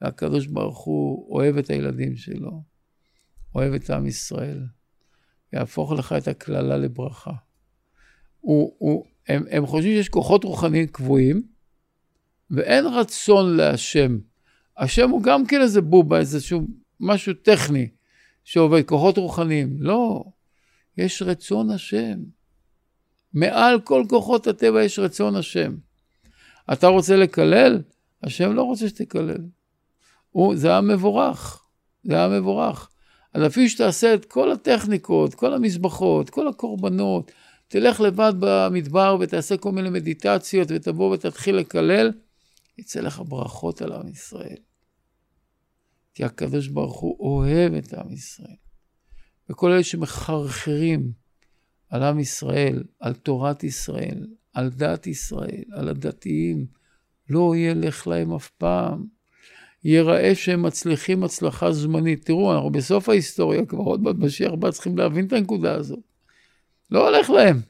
והקדוש ברוך הוא אוהב את הילדים שלו, אוהב את עם ישראל, יהפוך לך את הקללה לברכה. הוא, הוא, הם, הם חושבים שיש כוחות רוחניים קבועים, ואין רצון להשם. השם הוא גם כן איזה בובה, איזשהו משהו טכני שעובד, כוחות רוחניים. לא, יש רצון השם. מעל כל כוחות הטבע יש רצון השם. אתה רוצה לקלל? השם לא רוצה שתקלל. הוא, זה היה מבורך, זה היה מבורך. אז אפילו שתעשה את כל הטכניקות, כל המזבחות, כל הקורבנות, תלך לבד במדבר ותעשה כל מיני מדיטציות ותבוא ותתחיל לקלל, יצא לך ברכות על עם ישראל. כי הקדוש ברוך הוא אוהב את עם ישראל. וכל אלה שמחרחרים על עם ישראל, על תורת ישראל, על דת ישראל, על הדתיים, לא ילך להם אף פעם. ייראה שהם מצליחים הצלחה זמנית. תראו, אנחנו בסוף ההיסטוריה, כבר עוד מעט משיח בא, צריכים להבין את הנקודה הזאת. לא הולך להם.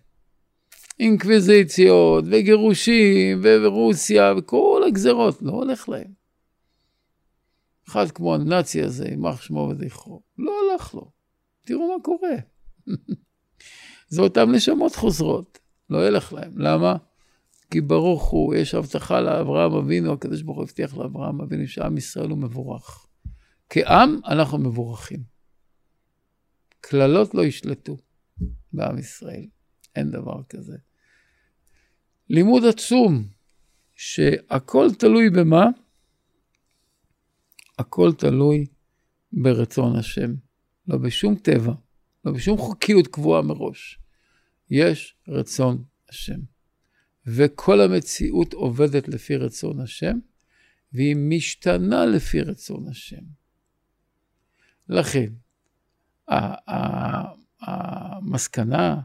אינקוויזיציות, וגירושים, ורוסיה, וכל הגזרות, לא הולך להם. אחד כמו הנאצי הזה, יימח שמו וזכרו, לא הלך לו. תראו מה קורה. זה אותן נשמות חוזרות, לא ילך להם. למה? כי ברוך הוא, יש הבטחה לאברהם אבינו, הקדוש ברוך הוא הבטיח לאברהם אבינו שעם ישראל הוא מבורך. כעם אנחנו מבורכים. קללות לא ישלטו בעם ישראל, אין דבר כזה. לימוד עצום, שהכל תלוי במה? הכל תלוי ברצון השם, לא בשום טבע, לא בשום חוקיות קבועה מראש. יש רצון השם. וכל המציאות עובדת לפי רצון השם, והיא משתנה לפי רצון השם. לכן, המסקנה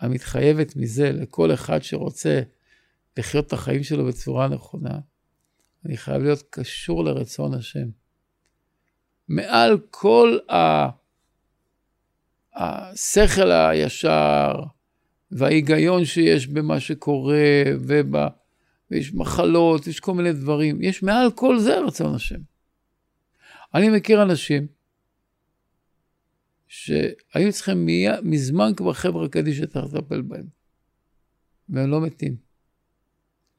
המתחייבת מזה לכל אחד שרוצה לחיות את החיים שלו בצורה נכונה, אני חייב להיות קשור לרצון השם. מעל כל השכל הישר, וההיגיון שיש במה שקורה, וב... ויש מחלות, יש כל מיני דברים. יש מעל כל זה רצון השם. אני מכיר אנשים שהיו צריכים מזמן כבר חבר'ה קדישא צריך לטפל בהם, והם לא מתים.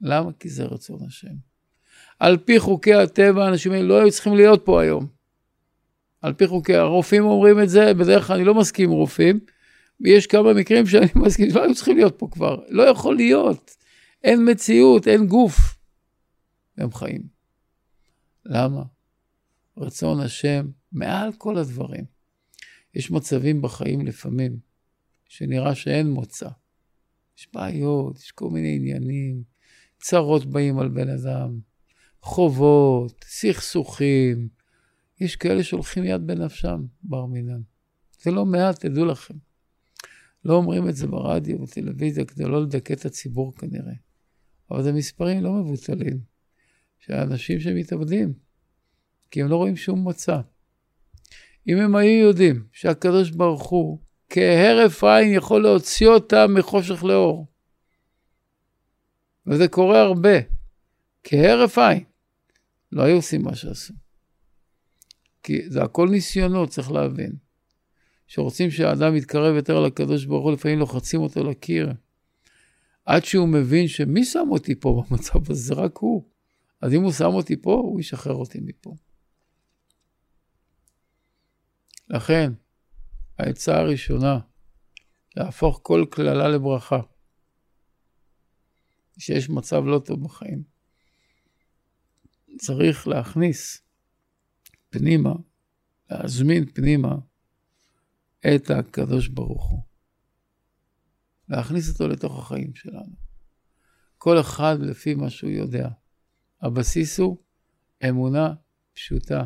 למה? כי זה רצון השם. על פי חוקי הטבע, האנשים האלה לא היו צריכים להיות פה היום. על פי חוקי, הרופאים אומרים את זה, בדרך כלל אני לא מסכים עם רופאים, ויש כמה מקרים שאני מסכים, לא היו צריכים להיות פה כבר, לא יכול להיות. אין מציאות, אין גוף. הם חיים. למה? רצון השם מעל כל הדברים. יש מצבים בחיים לפעמים שנראה שאין מוצא. יש בעיות, יש כל מיני עניינים, צרות באים על בן אדם, חובות, סכסוכים. יש כאלה שהולכים יד בנפשם, בר מינן. זה לא מעט, תדעו לכם. לא אומרים את זה ברדיו, בטלוויזיה, כדי לא לדכא את הציבור כנראה. אבל זה מספרים לא מבוטלים, של אנשים שמתאבדים, כי הם לא רואים שום מוצא. אם הם היו יודעים שהקדוש ברוך הוא כהרף עין יכול להוציא אותם מחושך לאור, וזה קורה הרבה, כהרף עין, לא היו עושים מה שעשו. כי זה הכל ניסיונות, צריך להבין. שרוצים שהאדם יתקרב יותר לקדוש ברוך הוא, לפעמים לוחצים אותו לקיר. עד שהוא מבין שמי שם אותי פה במצב הזה? זה רק הוא. אז אם הוא שם אותי פה, הוא ישחרר אותי מפה. לכן, העצה הראשונה, להפוך כל קללה לברכה. שיש מצב לא טוב בחיים. צריך להכניס פנימה, להזמין פנימה את הקדוש ברוך הוא. להכניס אותו לתוך החיים שלנו. כל אחד לפי מה שהוא יודע. הבסיס הוא אמונה פשוטה,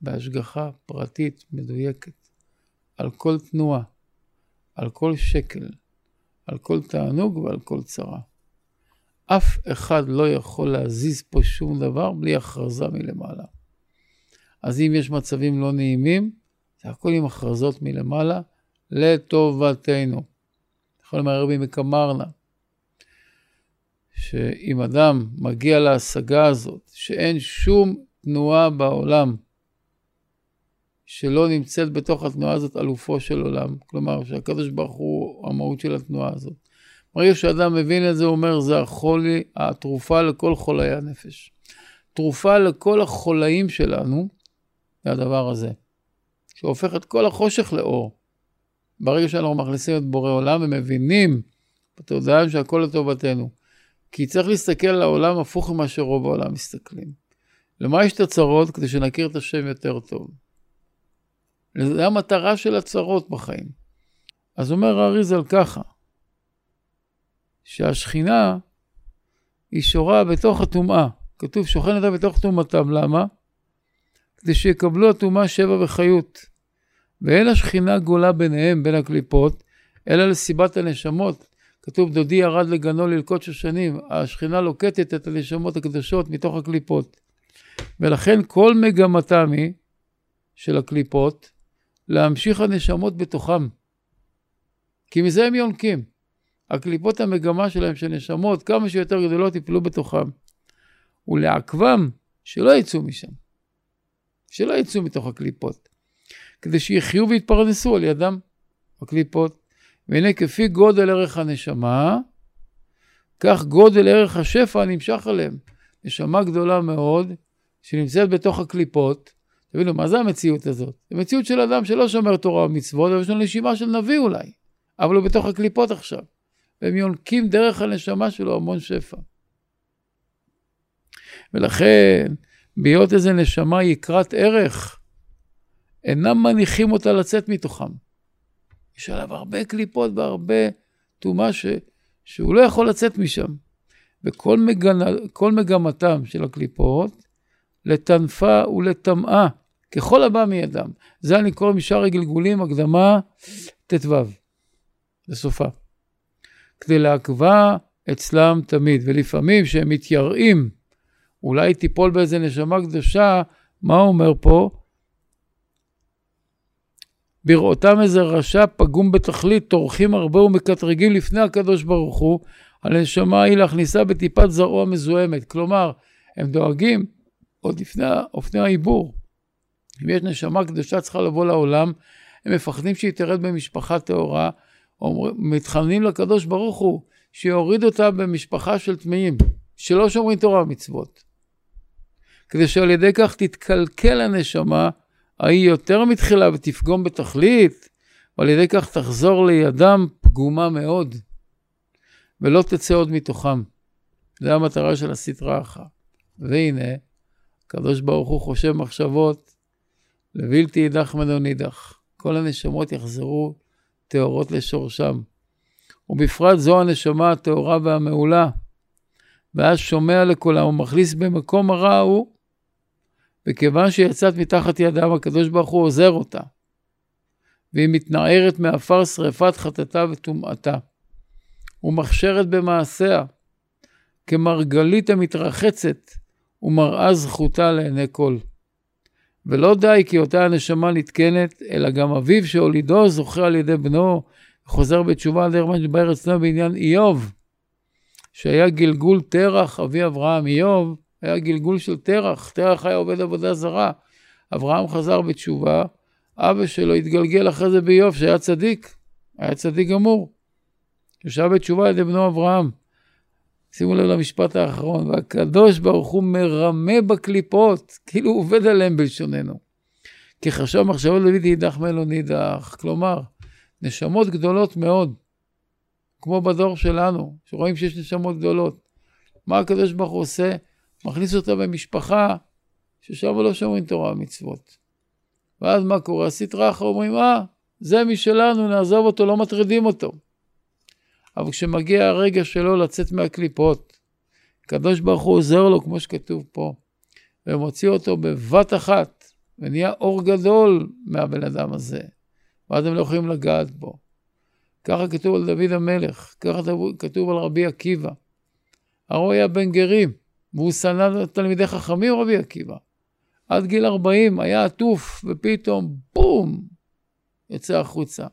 בהשגחה פרטית מדויקת, על כל תנועה, על כל שקל, על כל תענוג ועל כל צרה. אף אחד לא יכול להזיז פה שום דבר בלי הכרזה מלמעלה. אז אם יש מצבים לא נעימים, זה הכל עם הכרזות מלמעלה לטובתנו. יכול לומר רבי מקמרנה, שאם אדם מגיע להשגה הזאת, שאין שום תנועה בעולם שלא נמצאת בתוך התנועה הזאת אלופו של עולם. כלומר, שהקדוש ברוך הוא המהות של התנועה הזאת. ברגע שאדם מבין את זה, הוא אומר, זה החולי, התרופה לכל חולי הנפש. תרופה לכל החולאים שלנו, זה הדבר הזה, שהופך את כל החושך לאור. ברגע שאנחנו מכניסים את בורא עולם ומבינים בתודעה שהכל לטובתנו. כי צריך להסתכל על העולם הפוך ממה שרוב העולם מסתכלים. למה יש את הצרות? כדי שנכיר את השם יותר טוב. זו המטרה של הצרות בחיים. אז אומר האריזל ככה, שהשכינה היא שורה בתוך הטומאה. כתוב שוכנת בתוך טומאתם, למה? כדי שיקבלו הטומאה שבע וחיות. ואין השכינה גולה ביניהם, בין הקליפות, אלא לסיבת הנשמות. כתוב, דודי ירד לגנו ללקוט שושנים. השכינה לוקטת את הנשמות הקדושות מתוך הקליפות. ולכן כל מגמתם היא, של הקליפות, להמשיך הנשמות בתוכם. כי מזה הם יונקים. הקליפות המגמה שלהם של נשמות, כמה שיותר גדולות, יפלו בתוכם. ולעכבם, שלא יצאו משם. שלא יצאו מתוך הקליפות. כדי שיחיו ויתפרנסו על ידם הקליפות. והנה כפי גודל ערך הנשמה, כך גודל ערך השפע הנמשך עליהם. נשמה גדולה מאוד, שנמצאת בתוך הקליפות. תבינו, מה זה המציאות הזאת? זו מציאות של אדם שלא שומר תורה ומצוות, אבל יש לו נשימה של נביא אולי, אבל הוא בתוך הקליפות עכשיו. והם יונקים דרך הנשמה שלו המון שפע. ולכן, בהיות איזה נשמה יקרת ערך, אינם מניחים אותה לצאת מתוכם. יש עליו הרבה קליפות והרבה טומאה ש... שהוא לא יכול לצאת משם. וכל מגנ... מגמתם של הקליפות, לטנפה ולטמאה, ככל הבא מידם. זה אני קורא משאר הגלגולים, הקדמה ט"ו, לסופה. כדי לעכבה אצלם תמיד, ולפעמים כשהם מתייראים, אולי תיפול באיזה נשמה קדושה, מה אומר פה? בראותם איזה רשע פגום בתכלית, טורחים הרבה ומקטרגים לפני הקדוש ברוך הוא, על הנשמה היא להכניסה בטיפת זרעו המזוהמת. כלומר, הם דואגים עוד לפני, לפני העיבור. אם יש נשמה קדושה צריכה לבוא לעולם, הם מפחדים שהיא תרד במשפחה טהורה, מתחננים לקדוש ברוך הוא שיוריד אותה במשפחה של טמאים, שלא שומרים תורה ומצוות. כדי שעל ידי כך תתקלקל הנשמה ההיא יותר מתחילה ותפגום בתכלית, ועל ידי כך תחזור לידם פגומה מאוד, ולא תצא עוד מתוכם. זו המטרה של הסטרה אחת. והנה, הקדוש ברוך הוא חושב מחשבות לבלתי יידח ממנו נידח. כל הנשמות יחזרו טהורות לשורשם. ובפרט זו הנשמה הטהורה והמעולה. ואז שומע לקולה ומכניס במקום הרע ההוא וכיוון שיצאת מתחת ידם, הקדוש ברוך הוא עוזר אותה. והיא מתנערת מעפר שרפת חטאתה וטומאתה. ומכשרת במעשיה, כמרגלית המתרחצת, ומראה זכותה לעיני כל. ולא די כי אותה הנשמה נתקנת, אלא גם אביו שהולידו זוכה על ידי בנו, וחוזר בתשובה על דרך בארץ נוע בעניין איוב, שהיה גלגול תרח, אבי אברהם איוב, היה גלגול של תרח, תרח היה עובד עבודה זרה. אברהם חזר בתשובה, אבא שלו התגלגל אחרי זה באיוב, שהיה צדיק, היה צדיק גמור. ישב בתשובה על ידי בנו אברהם. שימו לב למשפט האחרון, והקדוש ברוך הוא מרמה בקליפות, כאילו הוא עובד עליהם בלשוננו. כי חשב מחשבות דוד יידח ממנו נידח. כלומר, נשמות גדולות מאוד, כמו בדור שלנו, שרואים שיש נשמות גדולות. מה הקדוש ברוך הוא עושה? מכניס אותה במשפחה ששם לא שומרים תורה ומצוות. ואז מה קורה? הסטרא אחר אומרים, אה, זה משלנו, נעזוב אותו, לא מטרידים אותו. אבל כשמגיע הרגע שלו לצאת מהקליפות, הקדוש ברוך הוא עוזר לו, כמו שכתוב פה, ומוציא אותו בבת אחת, ונהיה אור גדול מהבן אדם הזה, ואז הם לא יכולים לגעת בו. ככה כתוב על דוד המלך, ככה כתוב על רבי עקיבא. הרי הוא היה בן גרים, והוא שנא תלמידי חכמים, רבי עקיבא. עד גיל 40 היה עטוף, ופתאום בום, יוצא החוצה.